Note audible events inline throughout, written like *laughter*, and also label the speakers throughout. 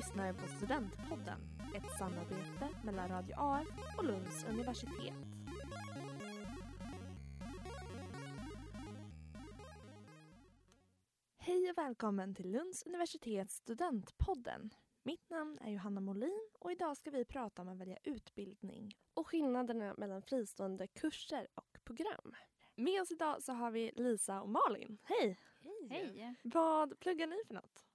Speaker 1: lyssnar på Studentpodden, ett samarbete mellan Radio AF och Lunds universitet. Hej och välkommen till Lunds universitets Studentpodden. Mitt namn är Johanna Molin och idag ska vi prata om att välja utbildning och skillnaderna mellan fristående kurser och program. Med oss idag så har vi Lisa och Malin. Hej!
Speaker 2: Hej!
Speaker 1: Vad pluggar ni för något?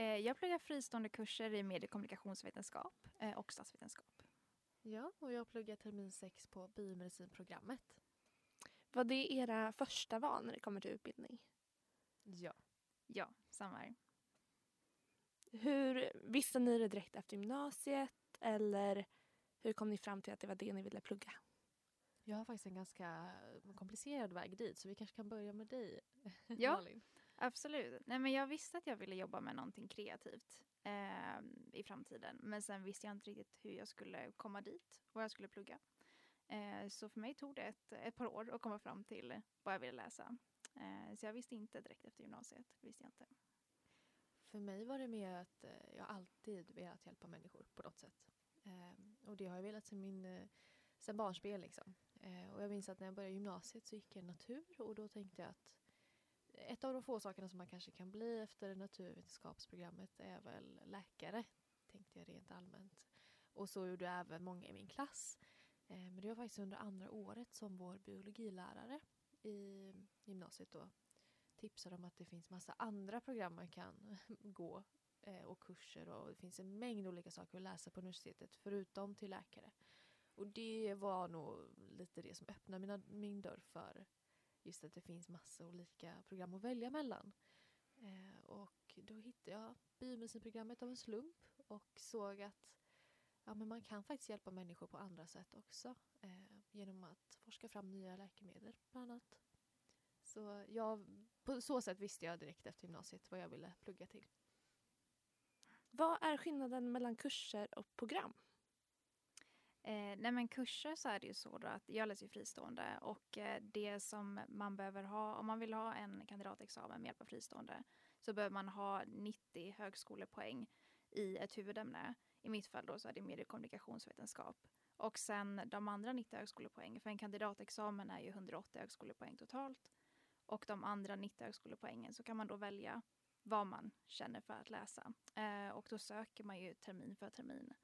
Speaker 2: Eh, Jag pluggar fristående kurser i medie och kommunikationsvetenskap eh, och statsvetenskap.
Speaker 3: Ja, och jag pluggar termin 6 på biomedicinprogrammet.
Speaker 1: Var det era första val när det kommer till utbildning?
Speaker 3: Ja.
Speaker 2: Ja, samma här.
Speaker 1: Hur, visste ni det direkt efter gymnasiet eller hur kom ni fram till att det var det ni ville plugga?
Speaker 3: Jag har faktiskt en ganska komplicerad väg dit så vi kanske kan börja med dig,
Speaker 2: Ja.
Speaker 3: Malin.
Speaker 2: Absolut. Nej, men jag visste att jag ville jobba med någonting kreativt eh, i framtiden. Men sen visste jag inte riktigt hur jag skulle komma dit, vad jag skulle plugga. Eh, så för mig tog det ett, ett par år att komma fram till vad jag ville läsa. Eh, så jag visste inte direkt efter gymnasiet. Visste jag inte.
Speaker 3: För mig var det mer att eh, jag alltid velat hjälpa människor på något sätt. Eh, och det har jag velat sen, min, eh, sen barnsben. Liksom. Eh, och jag minns att när jag började gymnasiet så gick jag natur och då tänkte jag att ett av de få sakerna som man kanske kan bli efter naturvetenskapsprogrammet är väl läkare, tänkte jag rent allmänt. Och så gjorde även många i min klass. Eh, men det var faktiskt under andra året som vår biologilärare i gymnasiet då tipsade om att det finns massa andra program man kan *laughs* gå eh, och kurser och det finns en mängd olika saker att läsa på universitetet förutom till läkare. Och det var nog lite det som öppnade mina, min dörr för just att det finns massa olika program att välja mellan. Eh, och då hittade jag biomedicinprogrammet av en slump och såg att ja, men man kan faktiskt hjälpa människor på andra sätt också eh, genom att forska fram nya läkemedel bland annat. Så jag, på så sätt visste jag direkt efter gymnasiet vad jag ville plugga till.
Speaker 1: Vad är skillnaden mellan kurser och program?
Speaker 2: Eh, nej men kurser så är det ju så då att jag läser ju fristående och eh, det som man behöver ha, om man vill ha en kandidatexamen med hjälp av fristående så behöver man ha 90 högskolepoäng i ett huvudämne. I mitt fall då så är det medie och kommunikationsvetenskap. Och sen de andra 90 högskolepoäng, för en kandidatexamen är ju 180 högskolepoäng totalt. Och de andra 90 högskolepoängen så kan man då välja vad man känner för att läsa. Eh, och då söker man ju termin för termin.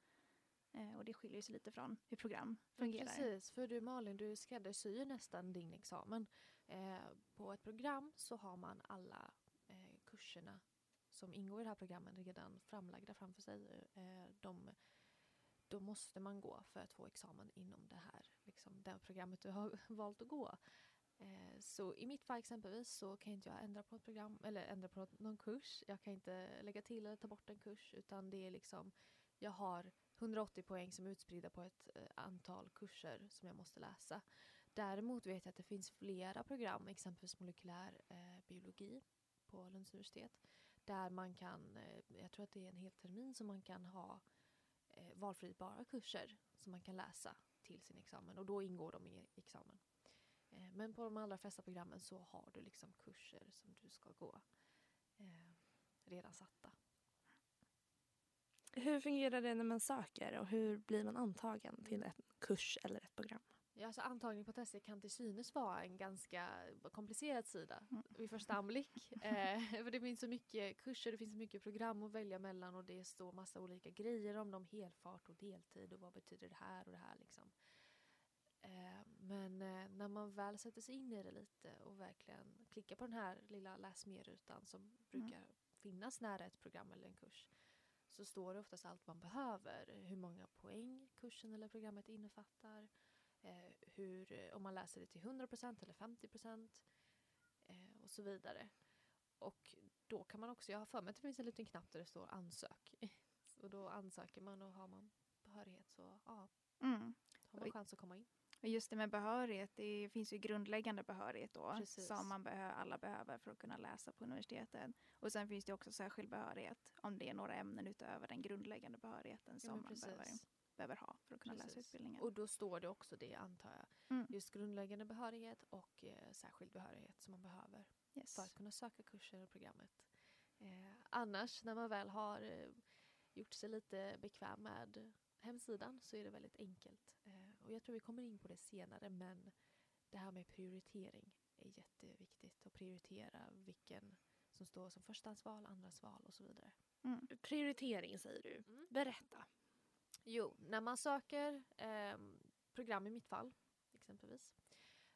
Speaker 2: Eh, och det skiljer sig lite från hur program fungerar.
Speaker 3: Precis, för du Malin, du skräddarsyr nästan din examen. Eh, på ett program så har man alla eh, kurserna som ingår i det här programmet redan framlagda framför sig. Eh, de, då måste man gå för att få examen inom det här liksom, det här programmet du har *laughs* valt att gå. Så i mitt fall exempelvis så kan inte jag ändra på ett program eller ändra på någon kurs. Jag kan inte lägga till eller ta bort en kurs utan det är liksom jag har 180 poäng som är utspridda på ett eh, antal kurser som jag måste läsa. Däremot vet jag att det finns flera program, exempelvis molekylär eh, biologi på Lunds universitet, där man kan, eh, jag tror att det är en hel termin som man kan ha eh, valfribara kurser som man kan läsa till sin examen och då ingår de i examen. Eh, men på de allra flesta programmen så har du liksom kurser som du ska gå eh, redan satta.
Speaker 1: Hur fungerar det när man söker och hur blir man antagen till en kurs eller ett program?
Speaker 3: Ja, alltså antagning på tester kan till synes vara en ganska komplicerad sida vid första anblick. *laughs* Eh, för det finns så mycket kurser, det finns så mycket program att välja mellan och det står massa olika grejer om dem, helfart och deltid och vad betyder det här och det här liksom. Eh, men eh, när man väl sätter sig in i det lite och verkligen klickar på den här lilla läs mer-rutan som brukar finnas nära ett program eller en kurs så står det oftast allt man behöver. Hur många poäng kursen eller programmet innefattar. Eh, hur, eh, om man läser det till 100% eller 50% eh, och så vidare. Och då kan man också, jag har för mig att det finns en liten knapp där det står ansök. *laughs* och då ansöker man och har man behörighet så ja,
Speaker 2: Mm.
Speaker 3: har man chans att komma in.
Speaker 2: Just det med behörighet, det finns ju grundläggande behörighet då
Speaker 3: Precis.
Speaker 2: som man behö- alla behöver för att kunna läsa på universitetet. Och sen finns det också särskild behörighet om det är några ämnen utöver den grundläggande behörigheten som
Speaker 3: men
Speaker 2: man behöver, behöver ha för att kunna läsa
Speaker 3: Precis.
Speaker 2: utbildningen.
Speaker 3: Och då står det också det antar jag.
Speaker 2: Mm.
Speaker 3: Just grundläggande behörighet och eh, särskild behörighet som man behöver
Speaker 2: Yes.
Speaker 3: för att kunna söka kurser och programmet. Eh, annars när man väl har eh, gjort sig lite bekväm med hemsidan så är det väldigt enkelt. Eh, och jag tror vi kommer in på det senare men det här med prioritering är jätteviktigt. Att prioritera vilken som står som förstahandsval, andrahandsval och så vidare.
Speaker 1: Mm. Prioritering säger du.
Speaker 3: Mm.
Speaker 1: Berätta.
Speaker 3: Jo, när man söker eh, program i mitt fall exempelvis.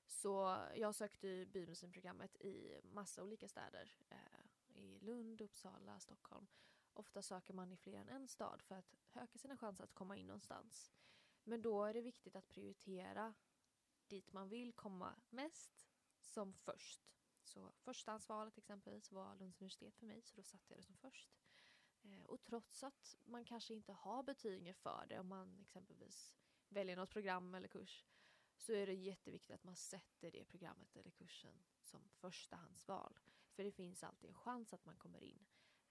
Speaker 3: Så jag sökte biomusikprogrammet i massa olika städer. Eh, I Lund, Uppsala, Stockholm. Ofta söker man i fler än en stad för att öka sina chanser att komma in någonstans. Men då är det viktigt att prioritera dit man vill komma mest som först. Så förstahandsvalet exempelvis var Lunds universitet för mig så då satte jag det som först. Eh, och trots att man kanske inte har betygen för det om man exempelvis väljer något program eller kurs så är det jätteviktigt att man sätter det programmet eller kursen som förstahandsval. För det finns alltid en chans att man kommer in.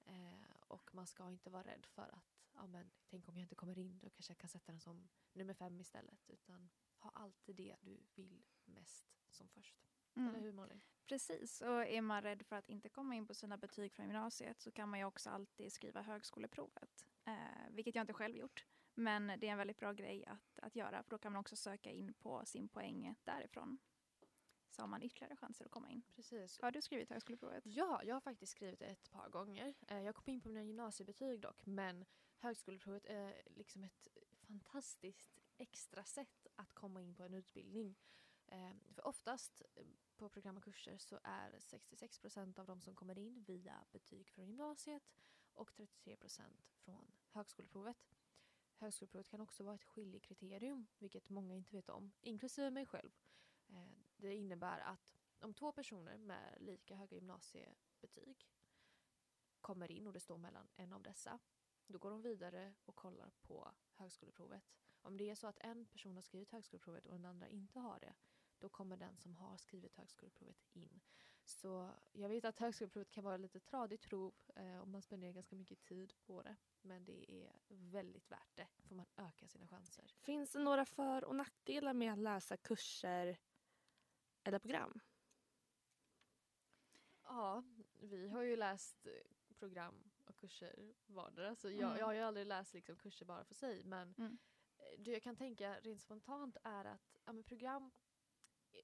Speaker 3: Eh, och man ska inte vara rädd för att, ja men tänk om jag inte kommer in, då kanske jag kan sätta den som nummer fem istället. Utan ha alltid det du vill mest som först.
Speaker 2: Mm.
Speaker 3: Eller hur Malin?
Speaker 2: Precis, och är man rädd för att inte komma in på sina betyg från gymnasiet så kan man ju också alltid skriva högskoleprovet. Eh, vilket jag inte själv gjort. Men det är en väldigt bra grej att, att göra för då kan man också söka in på sin poäng därifrån. Så har man ytterligare chanser att komma in.
Speaker 3: Precis.
Speaker 2: Har du skrivit högskoleprovet?
Speaker 3: Ja, jag har faktiskt skrivit det ett par gånger. Eh, Jag kom in på mina gymnasiebetyg dock, men högskoleprovet är liksom ett fantastiskt extra sätt att komma in på en utbildning. Ehm, för oftast eh, på program och kurser så är 66 procent av de som kommer in via betyg från gymnasiet och 33 procent från högskoleprovet. Högskoleprovet kan också vara ett skiljekriterium, vilket många inte vet om, inklusive mig själv. Ehm, det innebär att om två personer med lika höga gymnasiebetyg kommer in och det står mellan en av dessa, då går de vidare och kollar på högskoleprovet. Om det är så att en person har skrivit högskoleprovet och den andra inte har det, då kommer den som har skrivit högskoleprovet in. Så jag vet att högskoleprovet kan vara lite tradigt prov eh, och man spenderar ganska mycket tid på det. Men det är väldigt värt det, för man ökar sina chanser.
Speaker 1: Finns det några för och nackdelar med att läsa kurser eller program?
Speaker 3: Ja, vi har ju läst program och kurser vardera. Så jag,
Speaker 2: Mm.
Speaker 3: jag har ju aldrig läst liksom kurser bara för sig. Men
Speaker 2: Mm.
Speaker 3: eh, det jag kan tänka rent spontant är att ja, men program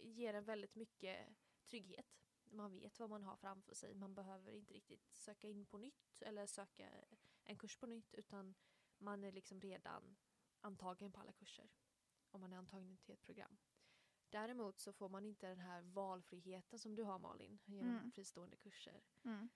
Speaker 3: ger en väldigt mycket trygghet. Man vet vad man har framför sig. Man behöver inte riktigt söka in på nytt eller söka en kurs på nytt. Utan man är liksom redan antagen på alla kurser. Om man är antagen till ett program. Däremot så får man inte den här valfriheten som du har Malin genom
Speaker 2: Mm.
Speaker 3: fristående kurser.
Speaker 2: Mm.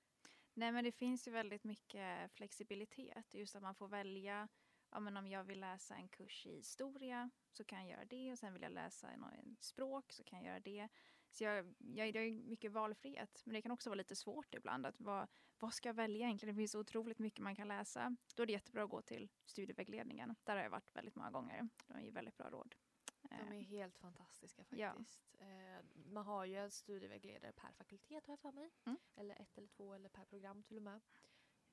Speaker 2: Nej men det finns ju väldigt mycket flexibilitet. Just att man får välja ja, men om jag vill läsa en kurs i historia så kan jag göra det och sen vill jag läsa en, språk så kan jag göra det. Så jag, jag, det är mycket valfrihet men det kan också vara lite svårt ibland att vad, vad ska jag välja egentligen? Det finns så otroligt mycket man kan läsa. Då är det jättebra att gå till studievägledningen. Där har jag varit väldigt många gånger. De ger väldigt bra råd.
Speaker 3: De
Speaker 2: Eh,
Speaker 3: är helt fantastiska
Speaker 2: Ja.
Speaker 3: faktiskt. Eh, man har ju en studievägledare per fakultet har jag för mig.
Speaker 2: Mm.
Speaker 3: Eller ett eller två eller per program till och med.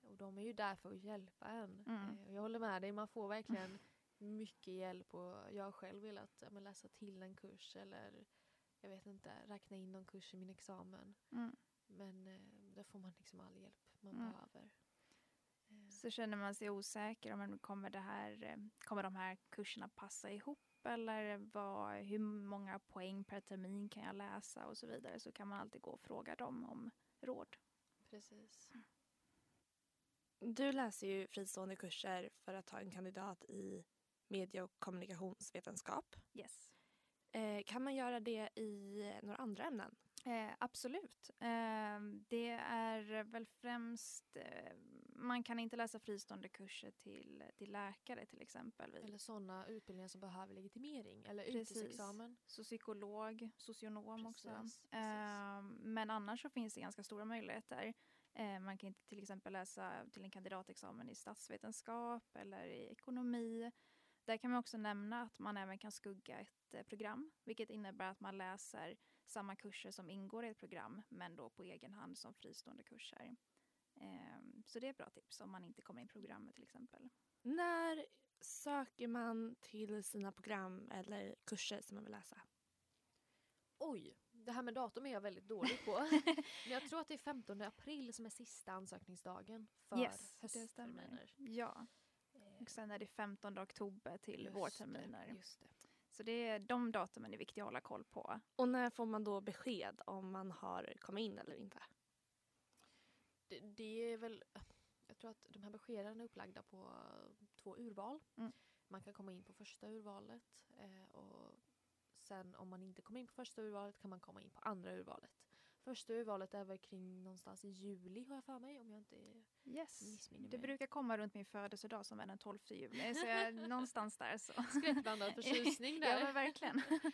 Speaker 3: Och de är ju där för att hjälpa en.
Speaker 2: Mm.
Speaker 3: Eh, jag håller med dig, man får verkligen mycket hjälp. Och jag har själv velat ja, men läsa till en kurs eller jag vet inte, räkna in någon kurs i min examen.
Speaker 2: mm.
Speaker 3: Men eh, där får man liksom all hjälp man
Speaker 2: Mm.
Speaker 3: behöver. Eh,
Speaker 2: Så känner man sig osäker om kommer, det här, eh, kommer de här kurserna passa ihop eller vad, hur många poäng per termin kan jag läsa och så vidare så kan man alltid gå och fråga dem om råd.
Speaker 3: precis.
Speaker 1: Du läser ju fristående kurser för att ta en kandidat i medie och kommunikationsvetenskap.
Speaker 2: Yes.
Speaker 1: Eh, kan man göra det i några andra ämnen?
Speaker 2: Eh, absolut. Eh, det är väl främst, eh, man kan inte läsa fristående kurser till, till läkare till exempel.
Speaker 3: Eller sådana utbildningar som behöver legitimering eller
Speaker 2: Precis.
Speaker 3: yrkesexamen.
Speaker 2: Så psykolog, socionom också.
Speaker 3: Precis, precis.
Speaker 2: Eh, men annars så finns det ganska stora möjligheter. Eh, man kan till exempel läsa till en kandidatexamen i statsvetenskap eller i ekonomi. Där kan man också nämna att man även kan skugga ett eh, program, vilket innebär att man läser samma kurser som ingår i ett program, men då på egen hand som fristående kurser. Eh, så det är ett bra tips om man inte kommer in i programmet till exempel.
Speaker 1: När söker man till sina program eller kurser som man vill läsa?
Speaker 3: Oj, det här med datum är jag väldigt dålig på. *laughs* Men jag tror att det är 15 april som är sista ansökningsdagen för
Speaker 2: Yes, det
Speaker 3: höstterminer.
Speaker 2: Ja, och sen är det 15 oktober till
Speaker 3: Just
Speaker 2: vårterminer.
Speaker 3: Det, just det.
Speaker 2: Så det är, de datumen är viktiga att hålla koll på.
Speaker 1: Och när får man då besked om man har kommit in eller inte?
Speaker 3: det. Det är väl, jag tror att de här beskeden är upplagda på två urval.
Speaker 2: Mm.
Speaker 3: Man kan komma in på första urvalet eh, och sen om man inte kommer in på första urvalet kan man komma in på andra urvalet. Första urvalet är väl kring någonstans i juli har jag för mig om jag inte
Speaker 2: Yes.
Speaker 3: missminner
Speaker 2: Det
Speaker 3: mig.
Speaker 2: brukar komma runt min födelsedag som är den 12 juli. Så jag, *laughs* någonstans där så.
Speaker 3: Skräckblandad *laughs* förtjusning
Speaker 2: ja
Speaker 3: där.
Speaker 2: men verkligen. *laughs*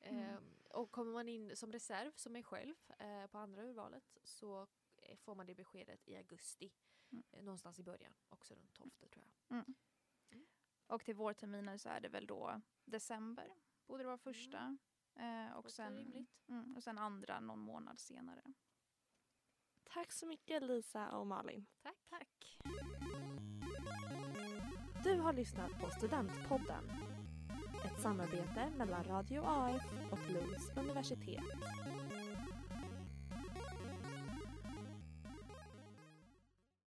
Speaker 3: Eh, och kommer man in som reserv som mig själv eh, på andra urvalet så eh, får man det beskedet i augusti.
Speaker 2: Mm.
Speaker 3: Eh, någonstans i början, också runt 12 tror jag.
Speaker 2: Och till vårterminer så är det väl då december. Borde det vara första. Eh, och, sen, mm, och sen andra någon månad senare.
Speaker 1: Tack så mycket Lisa och Malin.
Speaker 3: Tack.
Speaker 2: Tack.
Speaker 1: Du har lyssnat på Studentpodden. Ett samarbete mellan Radio AF och Lunds universitet.